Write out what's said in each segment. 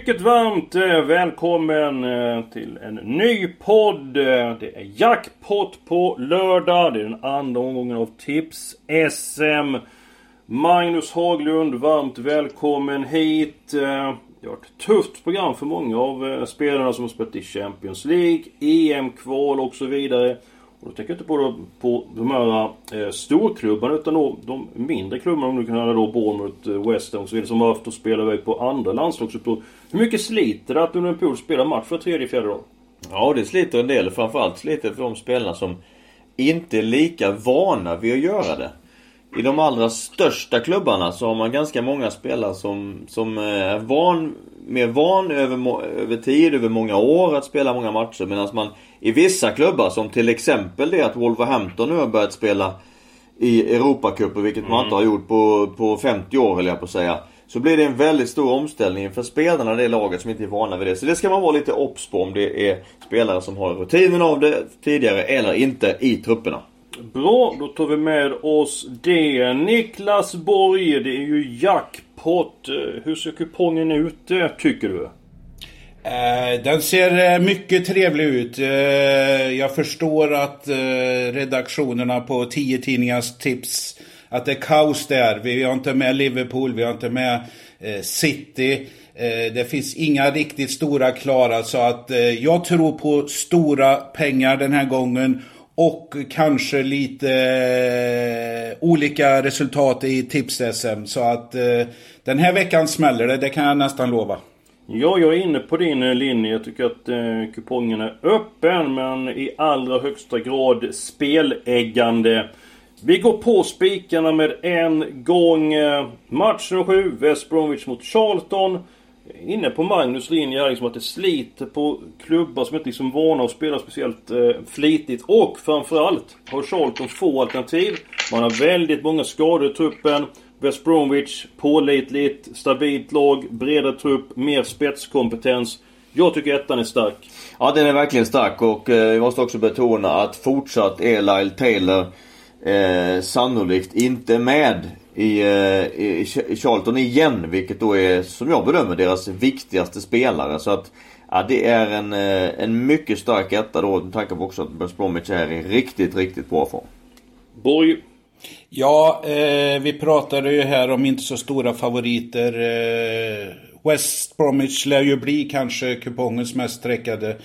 Mycket varmt eh, välkommen eh, till en ny podd. Eh, det är jackpot på lördag. Det är den andra omgången av Tips-SM. Magnus Haglund, varmt välkommen hit. Det har varit ett tufft program för många av spelarna som har spelat i Champions League, EM-kval och så vidare. Och då tänker jag inte på, på de här eh, storklubbarna utan då de mindre klubbarna, om du kan höra då Bournemouth, eh, West Ham och så vidare, som har haft att spela iväg på andra landslagsuppdrag. Hur mycket sliter det att under en pool spela match för tredje, fjärde dag? Ja, det sliter en del. Framförallt sliter det för de spelarna som inte är lika vana vid att göra det. I de allra största klubbarna så har man ganska många spelare som, som eh, är van, mer van över, över tid, över många år att spela många matcher. Medan man i vissa klubbar, som till exempel det att Wolverhampton nu har börjat spela i Europacupen, vilket man inte har gjort på, på 50 år höll jag på att säga. Så blir det en väldigt stor omställning för spelarna i det laget som inte är vana vid det. Så det ska man vara lite obs på om det är spelare som har rutinen av det tidigare eller inte i trupperna. Bra, då tar vi med oss det. Niklas Borg, det är ju jackpot. Hur ser kupongen ut, eh, tycker du? Eh, den ser eh, mycket trevlig ut. Jag förstår att redaktionerna på 10 tidningars tips att det är kaos där. Vi har inte med Liverpool, vi har inte med City. Det finns inga riktigt stora klara så att jag tror på stora pengar den här gången. Och kanske lite eh, olika resultat i tips-SM. Så att eh, den här veckan smäller det, det kan jag nästan lova. Ja, jag är inne på din eh, linje. Jag tycker att eh, kupongen är öppen men i allra högsta grad speläggande. Vi går på spikarna med en gång. Eh, Match nummer 7, West Bromwich mot Charlton. Inne på Magnus linje här, liksom att det sliter på klubbar som inte liksom är vana att spela speciellt eh, flitigt. Och framförallt har Charlton få alternativ. Man har väldigt många skador i truppen. West Bromwich, pålitligt, stabilt lag, bredare trupp, mer spetskompetens. Jag tycker ettan är stark. Ja, den är verkligen stark och eh, jag måste också betona att fortsatt är Lyle Taylor eh, sannolikt inte med i, eh, i i Charlton igen. Vilket då är, som jag bedömer, deras viktigaste spelare. Så att ja, det är en, eh, en mycket stark etta då med tanke på också att West Bromwich är i riktigt, riktigt bra form. Borg, Ja, eh, vi pratade ju här om inte så stora favoriter. Eh, West Bromwich lär ju bli kanske kupongens mest sträckade.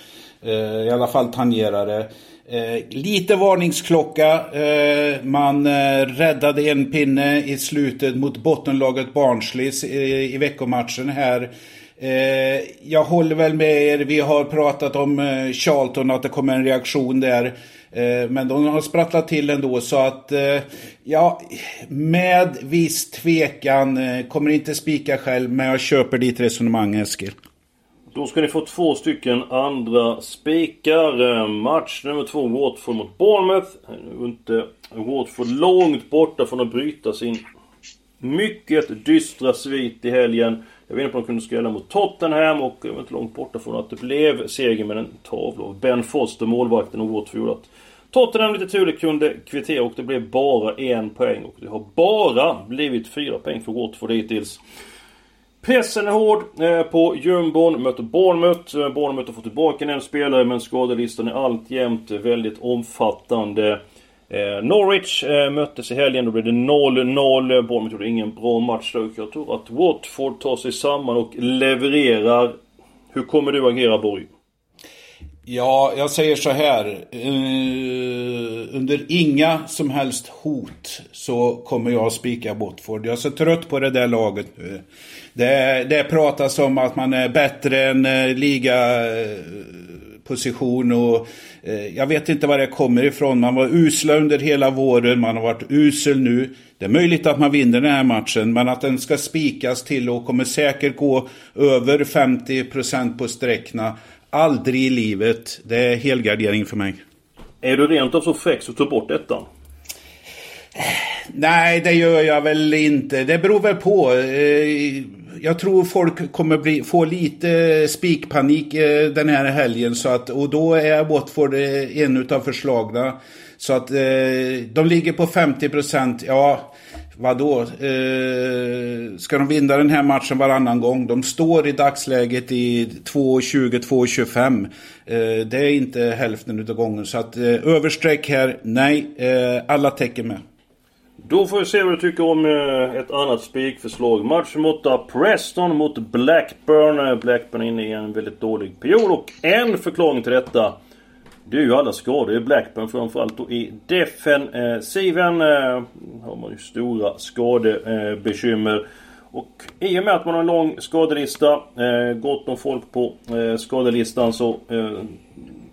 Eh, I alla fall tangerare. Eh, lite varningsklocka. Eh, man eh, räddade en pinne i slutet mot bottenlaget Barnsley i, i veckomatchen här. Eh, jag håller väl med er. Vi har pratat om eh, Charlton, att det kommer en reaktion där. Eh, men de har sprattlat till ändå så att eh, ja, med viss tvekan. Eh, kommer inte spika själv men jag köper ditt resonemang Eskil. Då ska ni få två stycken andra spikar. Match nummer två, Watford mot Bournemouth. Nu är inte Watford långt borta från att bryta sin mycket dystra svit i helgen. Jag var inne på att de kunde skrälla mot Tottenham och jag var inte långt borta från att det blev seger med en tavla av Ben Foster, målvakten och Watford att Tottenham lite turligt kunde kvittera och det blev bara en poäng. Och det har bara blivit fyra poäng för Watford hittills. Pressen är hård eh, på jumbon, möter Bournemouth. Eh, Bournemouth har fått tillbaka en spelare men skadelistan är alltjämt väldigt omfattande. Eh, Norwich möttes i helgen, då blev det 0-0. Bournemouth gjorde ingen bra match där. Jag tror att Watford tar sig samman och levererar. Hur kommer du agera Borg? Ja, jag säger så här. Eh, under inga som helst hot så kommer jag spika Botford. Jag är så trött på det där laget nu. Det, det pratas om att man är bättre än eh, ligaposition liga... Position och eh, jag vet inte var det kommer ifrån. Man var usla under hela våren, man har varit usel nu. Det är möjligt att man vinner den här matchen, men att den ska spikas till och kommer säkert gå över 50% på sträckna. Aldrig i livet. Det är helgardering för mig. Är du rent av så fräck så ta bort ettan? Nej, det gör jag väl inte. Det beror väl på. Eh, jag tror folk kommer bli, få lite spikpanik eh, den här helgen. Så att, och då är Watford eh, en utav förslagna. Så att de ligger på 50 procent. Ja, vadå? Eh, ska de vinna den här matchen varannan gång? De står i dagsläget i 2.20, 2.25. Eh, det är inte hälften utav gången. Så att eh, överstreck här, nej. Eh, alla tecken med. Då får vi se vad du tycker om eh, ett annat spikförslag. Match mot Preston mot Blackburn. Eh, Blackburn är inne i en väldigt dålig period och en förklaring till detta det är ju alla skador i Blackburn framförallt då i defensiven. Eh, eh, har man ju stora skadebekymmer. Och i och med att man har en lång skadelista, eh, gott om folk på eh, skadelistan så eh,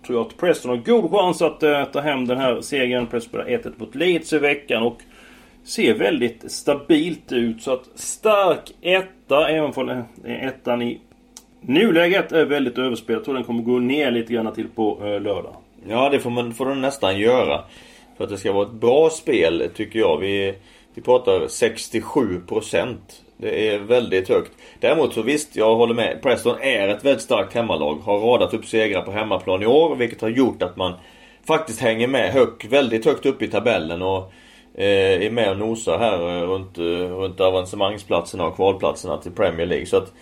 tror jag att Preston har god chans att eh, ta hem den här segern. Preston spelar 1-1 mot Leeds i veckan och ser väldigt stabilt ut. Så att stark etta, även om eh, ettan i nuläget är väldigt överspelad. Jag tror den kommer gå ner lite grann till på eh, lördag. Ja, det får man får den nästan göra. För att det ska vara ett bra spel, tycker jag. Vi, vi pratar 67%. Det är väldigt högt. Däremot så visst, jag håller med. Preston är ett väldigt starkt hemmalag. Har radat upp segrar på hemmaplan i år, vilket har gjort att man faktiskt hänger med högt, väldigt högt upp i tabellen. Och eh, är med och nosar här eh, runt, eh, runt avancemangsplatserna och kvalplatserna till Premier League. Så att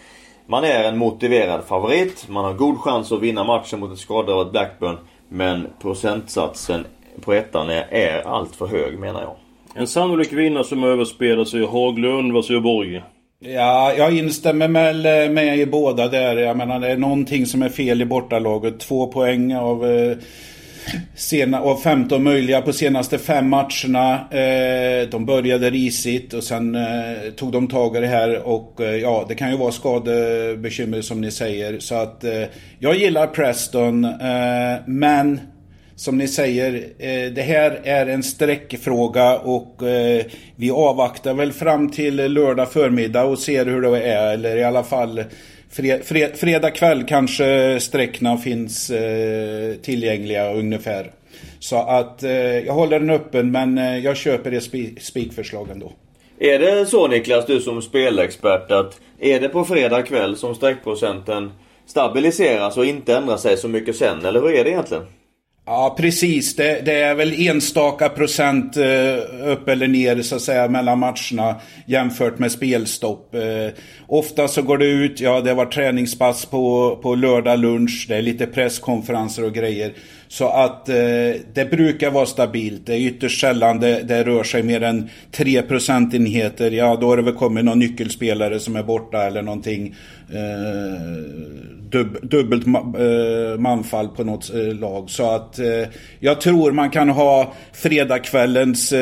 man är en motiverad favorit. Man har god chans att vinna matchen mot ett skadat Blackburn. Men procentsatsen på ettan är, är allt för hög menar jag. En sannolik vinnare som överspelar sig Haglund. Vad säger Borg? Ja, jag instämmer med, med i båda där. Jag menar det är någonting som är fel i bortalaget. Två poäng av eh, sena, av 15 möjliga på senaste fem matcherna. Eh, de började risigt och sen eh, tog de tag i det här och eh, ja, det kan ju vara skadebekymmer som ni säger. Så att eh, jag gillar Preston, eh, men som ni säger, eh, det här är en sträckfråga och eh, vi avvaktar väl fram till lördag förmiddag och ser hur det är. Eller i alla fall Fred, fred, fredag kväll kanske sträckna finns eh, tillgängliga ungefär. Så att eh, jag håller den öppen men eh, jag köper det spikförslag ändå. Är det så Niklas, du som spelexpert, att är det på fredag kväll som sträckprocenten stabiliseras och inte ändrar sig så mycket sen? Eller hur är det egentligen? Ja, precis. Det, det, är väl enstaka procent eh, upp eller ner så att säga mellan matcherna jämfört med spelstopp. Eh, ofta så går det ut, ja det var träningspass på, på lördag lunch, det är lite presskonferenser och grejer. Så att eh, det brukar vara stabilt. Det är ytterst sällan det, det rör sig mer än 3 procentenheter. Ja, då har det väl kommit någon nyckelspelare som är borta eller någonting. Eh, dub, dubbelt eh, manfall på något eh, lag. Så att eh, jag tror man kan ha fredagskvällens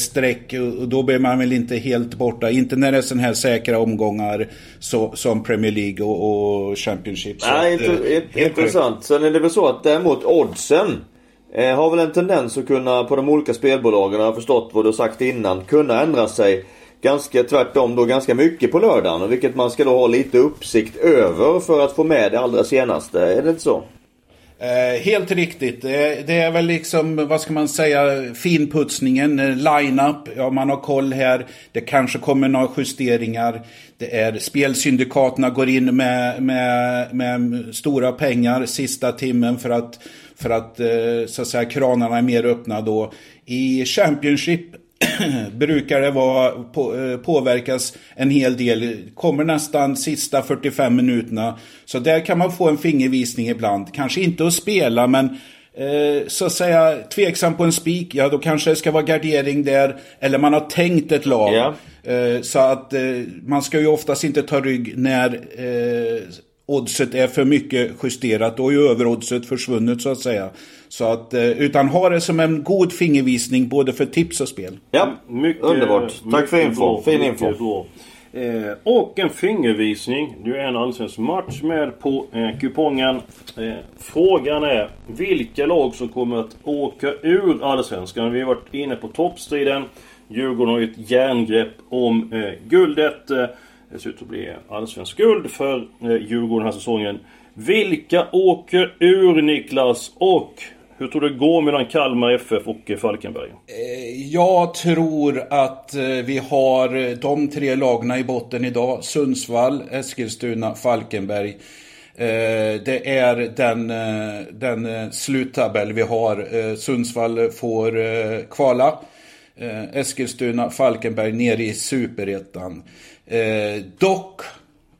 streck och då blir man väl inte helt borta. Inte när det är sådana här säkra omgångar så, som Premier League och, och Championship. Nej, att, inte, intressant. Sen är det väl så att däremot oddsen har väl en tendens att kunna på de olika spelbolagen, har förstått vad du har sagt innan, kunna ändra sig ganska tvärtom då ganska mycket på lördagen. Vilket man ska då ha lite uppsikt över för att få med det allra senaste. Är det inte så? Eh, helt riktigt. Det, det, är väl liksom, vad ska man säga, finputsningen, eh, line-up. Ja, man har koll här. Det kanske kommer några justeringar. Det är spelsyndikaterna går in med, med, med stora pengar sista timmen för att, för att eh, så att säga, kranarna är mer öppna då. I Championship brukar det vara, på, eh, påverkas en hel del. Kommer nästan sista 45 minuterna. Så där kan man få en fingervisning ibland. Kanske inte att spela men eh, så att säga tveksam på en spik. Ja då kanske det ska vara gardering där. Eller man har tänkt ett lag. Yeah. Så att eh, man ska ju oftast inte ta rygg när oddset är för mycket justerat. Då är ju överoddset försvunnet så att säga. Så att, eh, utan ha det som en god fingervisning både för tips och spel. Ja, mycket, underbart. Tack för info. Fin info. Eh, och en fingervisning. Det är en allsvensk match med på eh, kupongen. Eh, frågan är vilka lag som kommer att åka ur Allsvenskan. Vi har varit inne på toppstriden. Djurgården har ju ett järngrepp om eh, guldet. Det ser ut att bli allsvensk guld för eh, Djurgården den här säsongen. Vilka åker ur Niklas? Och hur tror du det går mellan Kalmar FF och Falkenberg? Eh, jag tror att eh, vi har de tre lagna i botten idag. Sundsvall, Eskilstuna, Falkenberg. Det är den, den sluttabell vi har. Sundsvall får kvala. Eh, Eskilstuna, Falkenberg ner i superettan. Eh, dock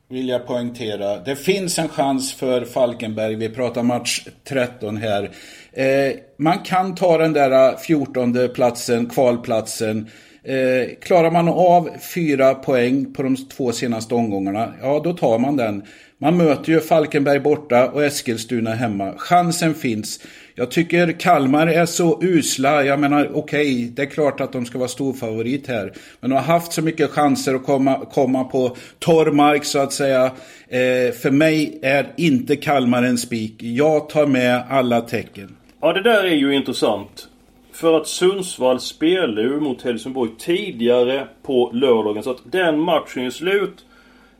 vill jag poängtera. Det finns en chans för Falkenberg. Vi pratar match 13 här. Eh, man kan ta den där eh, 14 platsen, kvalplatsen. Eh, klarar man av fyra poäng på de två senaste omgångarna, ja då tar man den. Man möter ju Falkenberg borta och Eskilstuna hemma. Chansen finns. Jag tycker Kalmar är så usla. Jag menar, okej, okay, det är klart att de ska vara storfavorit här. Men de har haft så mycket chanser att komma, komma på torr mark så att säga. Eh, för mig är inte Kalmar en spik. Jag tar med alla tecken. Ja, det där är ju intressant. För att Sundsvall spelade ju mot Helsingborg tidigare på lördagen. Så att den matchen är slut.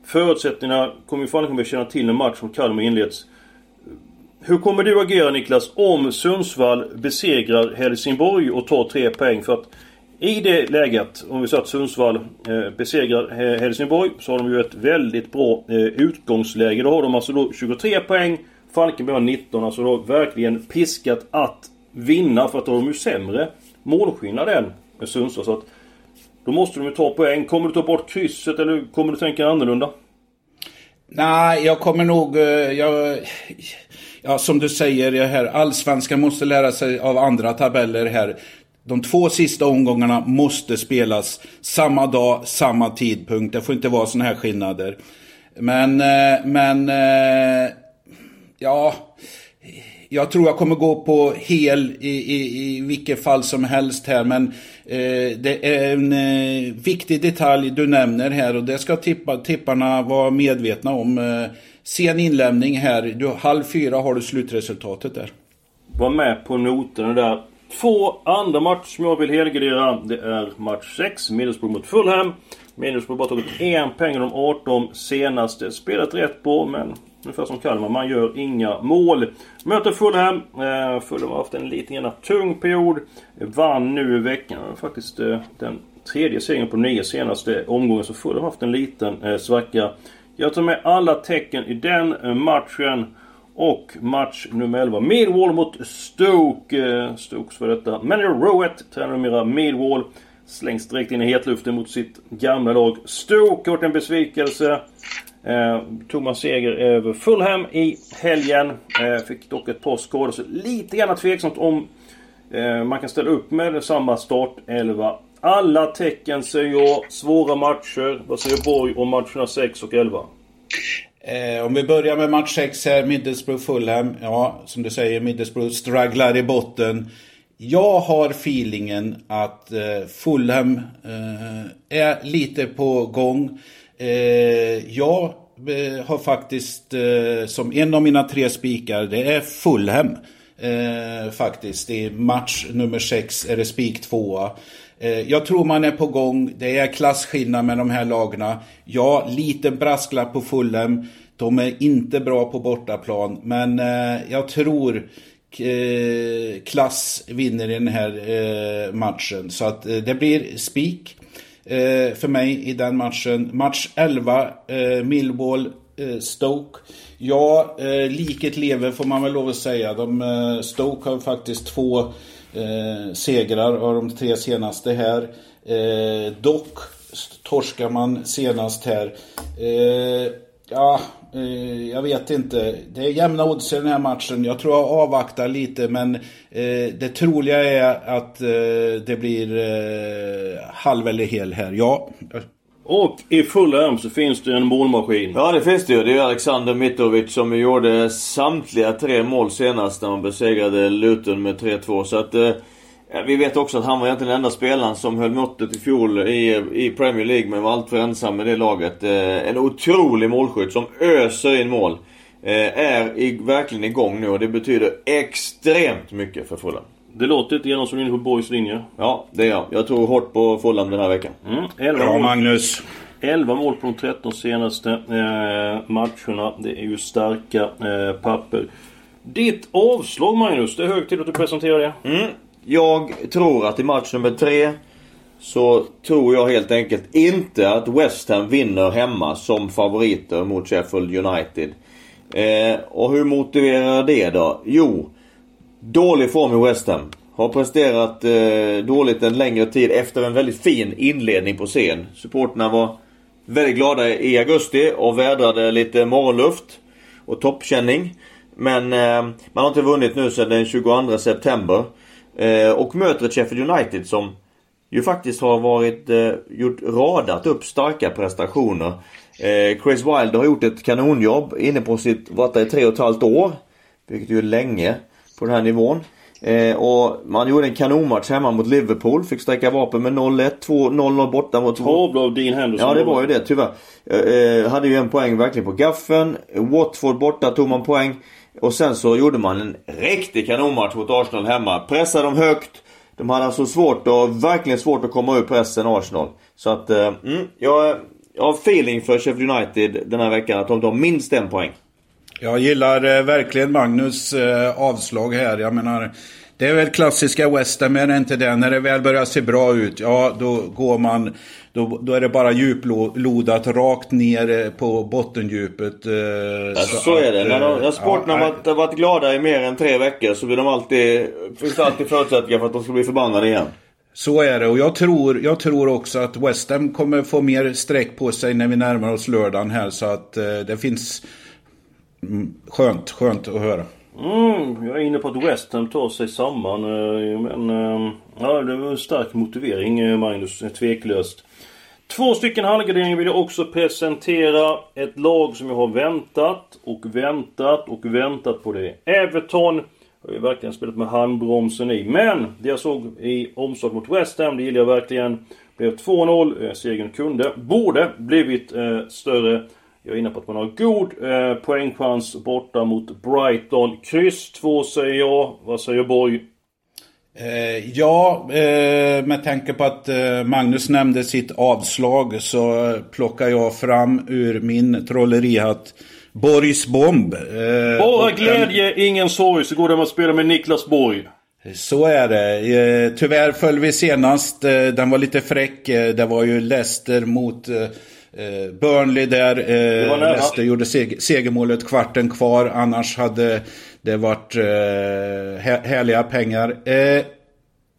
Förutsättningarna kommer ju Falkenberg känna till när matchen mot Kalmar inleds. Hur kommer du agera Niklas om Sundsvall besegrar Helsingborg och tar tre poäng? För att i det läget, om vi säger att Sundsvall eh, besegrar Helsingborg, så har de ju ett väldigt bra eh, utgångsläge. Då har de alltså då 23 poäng. Falkenberg har 19. Alltså då verkligen piskat att vinna för att då har de ju sämre målskillnad än Sundsvall. Så att då måste de ju ta poäng. Kommer du ta bort krysset eller kommer du tänka annorlunda? Nej, jag kommer nog... Eh, jag, ja, som du säger här, allsvenskan måste lära sig av andra tabeller här. De två sista omgångarna måste spelas samma dag, samma tidpunkt. Det får inte vara sådana här skillnader. Men, eh, men... Eh, ja jag tror jag kommer gå på hel i, i, i vilket fall som helst här. Men eh, det är en eh, viktig detalj du nämner här och det ska tippa, tipparna vara medvetna om. Eh, sen inlämning här. Du, halv fyra har du slutresultatet där. Var med på noterna där. Två andra matcher som jag vill helgardera. Det är match 6, Middlesbrough mot Fulham. Middlesbrough har bara tagit en poäng av de 18 senaste. Spelat rätt på men Ungefär som Kalmar, man gör inga mål. Möter Fulham. Eh, Fulham har haft en lite grann tung period. Vann nu i veckan. Faktiskt eh, den tredje segern på nio senaste omgången. Så Fulham har haft en liten eh, svacka. Jag tar med alla tecken i den eh, matchen. Och match nummer 11. Millwall mot Stoke. Eh, Stokes för detta. Manager Rowett tränar numera Millwall. Slängs direkt in i hetluften mot sitt gamla lag. Stoke har en besvikelse. Eh, seger över Fulham i helgen. Eh, fick dock ett par skador, så lite grann tveksamt om eh, man kan ställa upp med samma startelva. Alla tecken säger jag. svåra matcher. Vad säger Borg om matcherna 6 och 11? Eh, om vi börjar med match 6 här, Middlesbrough-Fulham. Ja, som du säger, Middlesbrough strugglar i botten. Jag har feelingen att eh, Fulham eh, är lite på gång. Eh, jag eh, har faktiskt eh, som en av mina tre spikar, det är Fulham. faktiskt, i match nummer 6 är det spik 2. Eh, jag tror man är på gång. Det är klasskillnad med de här lagarna. Ja, lite brasklapp på Fulham. De är inte bra på bortaplan, men eh, jag tror eh, klass vinner i den här matchen. Så att det blir spik för mig i den matchen. Match 11, Millwall, Stoke. Ja, eh, liket lever får man väl lov att säga. De, eh, Stoke har faktiskt två eh, segrar av de tre senaste här. Eh, dock torskar man senast här. Eh, ja, Eh, jag vet inte. Det är jämna odds i den här matchen. Jag tror jag avvaktar lite men eh, det troliga är att eh, det blir eh, halv eller hel här. Ja. Och i Fulham så finns det en målmaskin. Ja det finns det ju. Det är Alexander Mitrovic som gjorde samtliga tre mål senast när man besegrade Luton med 3-2. Så att eh, vi vet också att han var egentligen den enda spelaren som höll måttet i fjol i, i Premier League men var alltför ensam med det laget. Eh, en otrolig målskytt som öser in mål. Eh, är i, verkligen igång nu och det betyder extremt mycket för Fulham. Det låter lite grann som du är inne på Boys linje. Ja, det är jag. Jag tror hårt på Fulham den här veckan. Mm. 11 Bra mål. Magnus. 11 mål på de 13 senaste eh, matcherna. Det är ju starka eh, papper. Ditt avslag Magnus, det är hög tid att du presenterar det. Mm. Jag tror att i match nummer tre så tror jag helt enkelt inte att West Ham vinner hemma som favoriter mot Sheffield United. Eh, och hur motiverar det då? Jo, dålig form i West Ham. Har presterat eh, dåligt en längre tid efter en väldigt fin inledning på scen. Supporterna var väldigt glada i augusti och vädrade lite morgonluft och toppkänning. Men eh, man har inte vunnit nu sedan den 22 september. Eh, och möter ett Sheffield United som ju faktiskt har varit, eh, gjort, radat upp starka prestationer. Eh, Chris Wilder har gjort ett kanonjobb inne på sitt, varit där i tre och ett halvt år. Vilket ju är länge på den här nivån. Eh, och man gjorde en kanonmatch hemma mot Liverpool. Fick sträcka vapen med 0-1, 2-0 borta mot... Tavla av Dean Henderson. Ja det var ju det tyvärr. Eh, eh, hade ju en poäng verkligen på gaffen. Watford borta tog man poäng. Och sen så gjorde man en riktig kanonmatch mot Arsenal hemma. Pressade dem högt. De hade alltså svårt och verkligen svårt att komma ur pressen Arsenal. Så att, eh, mm, jag, jag har feeling för Sheffield United den här veckan att de tar minst en poäng. Jag gillar eh, verkligen Magnus eh, avslag här. Jag menar, det är väl klassiska West Ham, är det inte det? När det väl börjar se bra ut, ja då går man... Då, då är det bara djuplodat rakt ner eh, på bottendjupet. Eh, Ja, så, är det. att, När, de, sporten har ja, varit, har varit glada i mer än tre veckor så blir de alltid, finns det alltid förutsättningar för att de ska bli förbannade igen. Så är det och jag tror, jag tror också att West Ham kommer få mer streck på sig när vi närmar oss lördagen här så att eh, det finns... Mm, skönt, skönt att höra. Mm, jag är inne på att West Ham tar sig samman. Eh, men eh, ja, det var en stark motivering eh, Magnus, tveklöst. Två stycken halvgarderingar vill jag också presentera. Ett lag som jag har väntat och väntat och väntat på det. Everton har ju verkligen spelat med handbromsen i. Men det jag såg i omslag mot West Ham, det gillar jag verkligen. Blev 2-0. Segern kunde, borde blivit eh, större. Jag är inne på att man har god eh, poängchans borta mot Brighton. Kryss 2 säger jag. Vad säger Borg? Eh, ja, eh, med tanke på att eh, Magnus nämnde sitt avslag så plockar jag fram ur min trollerihatt Boris Bomb. Eh, Bara glädje, ingen sorg, så går det att spela med Niklas Borg. Så är det. Eh, Tyvärr föll vi senast. eh, Den var lite fräck. Det var ju Leicester mot Burnley där. Eh. Leicester gjorde seg- segermålet kvarten kvar. Annars hade det varit eh, hä- härliga pengar. Eh,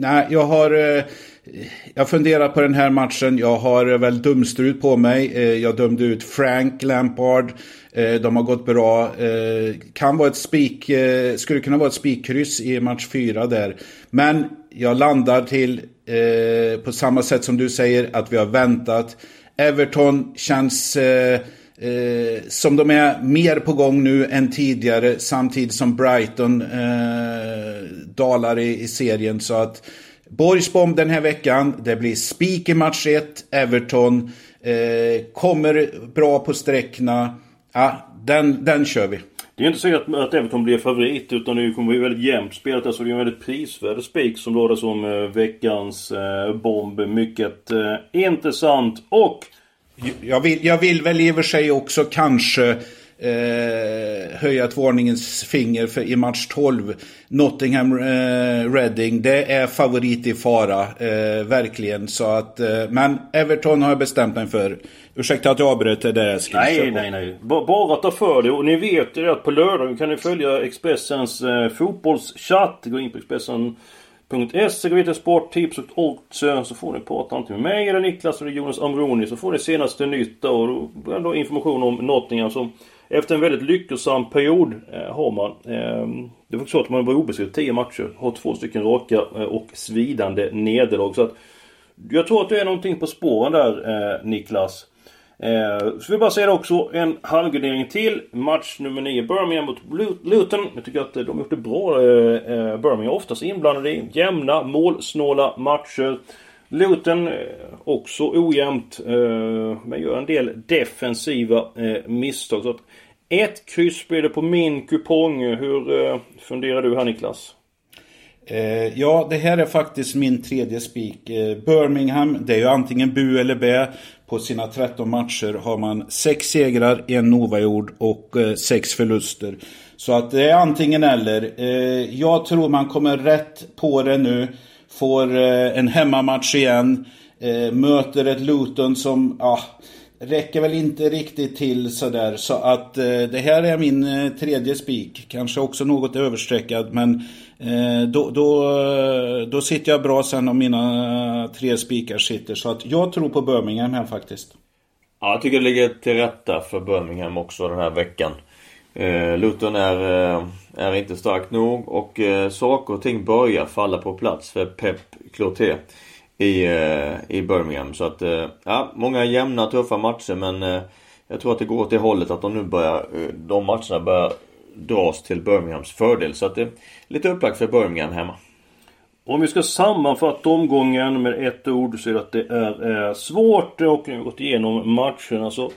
Nej, jag har... eh, Jag funderar på den här matchen. Jag har eh, väl dumstrut på mig. Eh, Jag dömde ut Frank Lampard. Eh, De har gått bra. Eh, Kan vara ett spik... eh, Skulle kunna vara ett spikkryss i match fyra där. Men jag landar till eh, på samma sätt som du säger att vi har väntat. Everton känns... eh, Eh, som de är mer på gång nu än tidigare samtidigt som Brighton eh, dalar i, i serien. Så att Borgsbom den här veckan, det blir spik i match 1, Everton eh, kommer bra på sträckna. Ja, den, den kör vi. Det är inte säkert att, Everton blir favorit utan det kommer bli väldigt jämnt spelat. Alltså det är en väldigt prisvärd spik som låter som eh, veckans eh, bomb. Mycket eh, intressant och Jag vill, jag vill väl i och för sig också kanske eh, höja ett varningens finger för i match 12. Nottingham eh, Reading, det är favorit i fara, eh, verkligen. Så att, eh, men Everton har jag bestämt mig för. Ursäkta att jag avbröt det där Eskil. Nej, nej, nej. B- bara ta för det. Och ni vet ju att på lördag kan ni följa Expressens eh, fotbollschatt. Gå in på Expressen.se, gå in till sporttips och eh, Så får ni prata antingen med mig eller Niklas eller Jonas Amroni. Så får ni senaste nytt och då, information om Nottingham som efter en väldigt lyckosam period eh, har man. Ehm, det var så att man var obesegrad 10 matcher. Har två stycken raka eh, och svidande nederlag. Så att jag tror att det är någonting på spåren där eh, Niklas. Eh, så vi bara säga också en halvgardering till. Match nummer 9 Birmingham mot Luton. Jag tycker att de har gjort det bra. Eh, Birmingham oftast inblandade i jämna, målsnåla matcher. Luton eh, också ojämnt. Eh, men gör en del defensiva eh, misstag. Så att ett kryss blir det på min kupong. Hur funderar du här Niklas? Ja, det här är faktiskt min tredje spik. Birmingham, det är ju antingen bu eller bä. På sina 13 matcher har man sex segrar, en oavgjord och eh, sex förluster. Så att det är antingen eller. Jag tror man kommer rätt på det nu. Får eh, en hemmamatch igen. Eh, möter ett Luton som, ja räcker väl inte riktigt till sådär. Så att eh, det här är min eh, tredje spik. Kanske också något överstreckad men eh, då, då, eh, då sitter jag bra sen om mina tre spikar sitter. Så att jag tror på Birmingham här faktiskt. Ja, jag tycker det ligger till rätta för Birmingham också den här veckan. Eh, Luton är, eh, är inte stark nog och eh, saker och ting börjar falla på plats för Pep Cloté i, eh, i Birmingham. Så att, eh, ja, många jämna tuffa matcher men eh, jag tror att det går åt det hållet att de nu börjar, eh, de matcherna börjar dras till Birminghams fördel. Så att det är lite upplagt för Birmingham hemma. Om vi ska sammanfatta omgången med ett ord så är det att det är, eh, svårt och nu har gått igenom matcherna så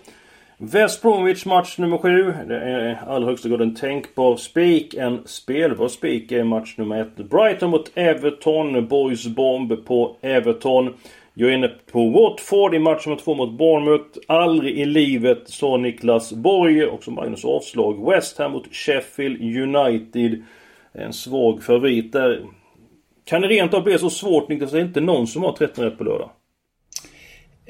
West Bromwich match nummer 7. Det är i allra högsta grad en tänkbar spik. En spelbar spik är match nummer 1. Brighton mot Everton. Boys bomb på Everton. Jag är inne på Watford i match nummer 2 mot Bournemouth. Aldrig i livet, sa Niklas Borg. Också Magnus avslag. West Ham mot Sheffield United. En svag favorit där. Kan det rent av bli så svårt Niklas, att det är inte någon som har 13 rätt på lördag?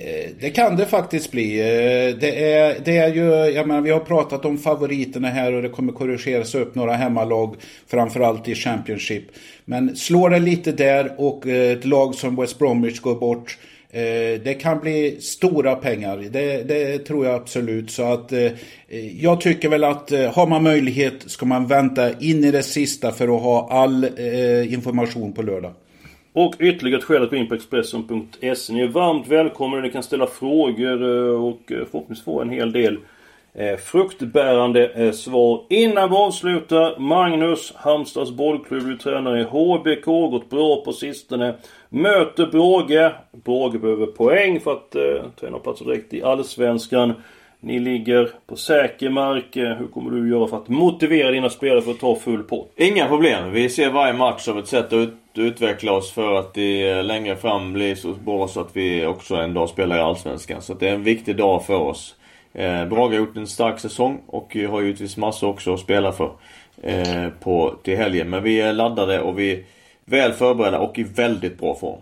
Eh, det kan det faktiskt bli. Eh, det är, det är ju, jag menar, vi har pratat om favoriterna här och det kommer korrigeras upp några hemmalag. Framförallt i Championship. Men slår det lite där och eh, ett lag som West Bromwich går bort. Det kan bli stora pengar. Det, det tror jag absolut. Så att jag tycker väl att har man möjlighet ska man vänta in i det sista för att ha all information på lördag. Och ytterligare ett skäl att gå in på Expressen.se. Ni är varmt välkomna. Ni kan ställa frågor eh, och eh, förhoppningsvis få en hel del eh, fruktbärande svar. Innan vi avslutar. Magnus, Halmstads bollklubb, du tränar i HBK. Gått bra på sistone. Möter Bråge. Bråge behöver poäng för att eh, ta en plats direkt i Allsvenskan. Ni ligger på säker mark. Eh, hur kommer du göra för att motivera dina spelare för att ta full pott? Inga problem. Vi ser varje match som ett sätt att utveckla oss för att det eh, längre fram blir så bra så att vi också en dag spelar i Allsvenskan. Så det är en viktig dag för oss. Eh, Brage har gjort en stark säsong och har givetvis massor också att spela för eh, på, till helgen. Men vi är laddade och vi är väl förberedda och i väldigt bra form.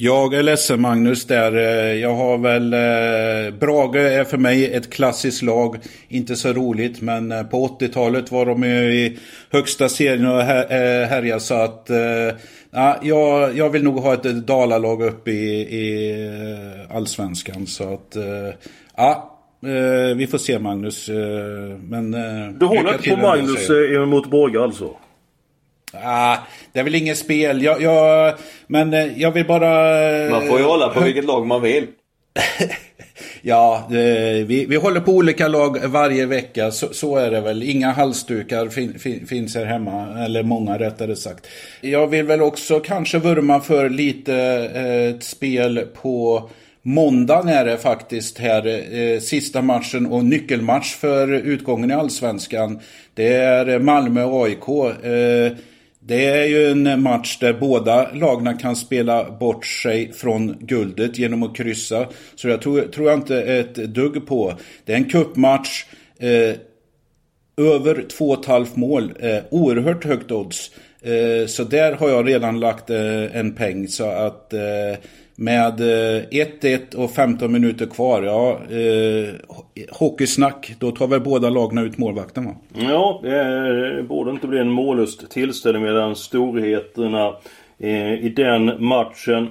Jag är ledsen Magnus där. Eh, jag har väl... Eh, Brage är för mig ett klassiskt lag. Inte så roligt men eh, på 80-talet var de i högsta serien och härjade så att... Ja, jag, jag vill nog ha ett Dalalag uppe i, i Allsvenskan så att... Ja, vi får se Magnus. Men... Du håller inte på Magnus mot Brage alltså? Ah, det är väl inget spel. Jag, jag, men eh, jag vill bara... Man får ju hålla på vilket lag man vill. ja, vi, vi håller på olika lag varje vecka. Så, så är det väl. Inga halsdukar fin, fin, finns här hemma. Eller många rättare sagt. Jag vill väl också kanske vurma för lite eh, ett spel på Måndagen är det faktiskt här, eh, sista matchen och nyckelmatch för utgången i Allsvenskan. Det är Malmö-AIK. Eh, det är ju en match där båda lagna kan spela bort sig från guldet genom att kryssa. Så jag tror, tror jag inte ett dugg på. Det är en kuppmatch. Eh, över 2,5 mål. Eh, oerhört högt odds. Eh, så där har jag redan lagt eh, en peng. Så att eh, med eh, 1-1 och 15 minuter kvar, ja, eh, hockeysnack, då tar väl båda lagen ut målvakten va? Ja, det borde inte bli en mållöst tillställning mellan storheterna eh, i den matchen.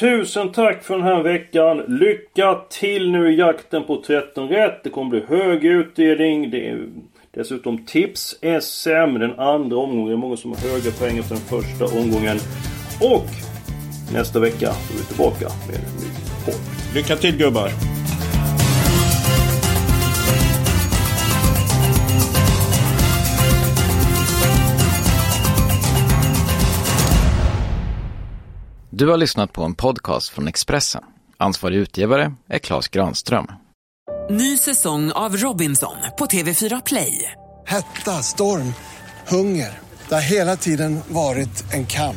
Tusen tack för den här veckan. Lycka till nu i jakten på 13 rätt. Det kommer bli hög utdelning. Det är dessutom tips-SM den andra omgången. Det är många som har höga poäng efter den första omgången. Och nästa vecka är vi tillbaka med en ny podd. Lycka till gubbar! Du har lyssnat på en podcast från Expressen. Ansvarig utgivare är Klas Granström. Ny säsong av Robinson på TV4 Play. Hetta, storm, hunger. Det har hela tiden varit en kamp.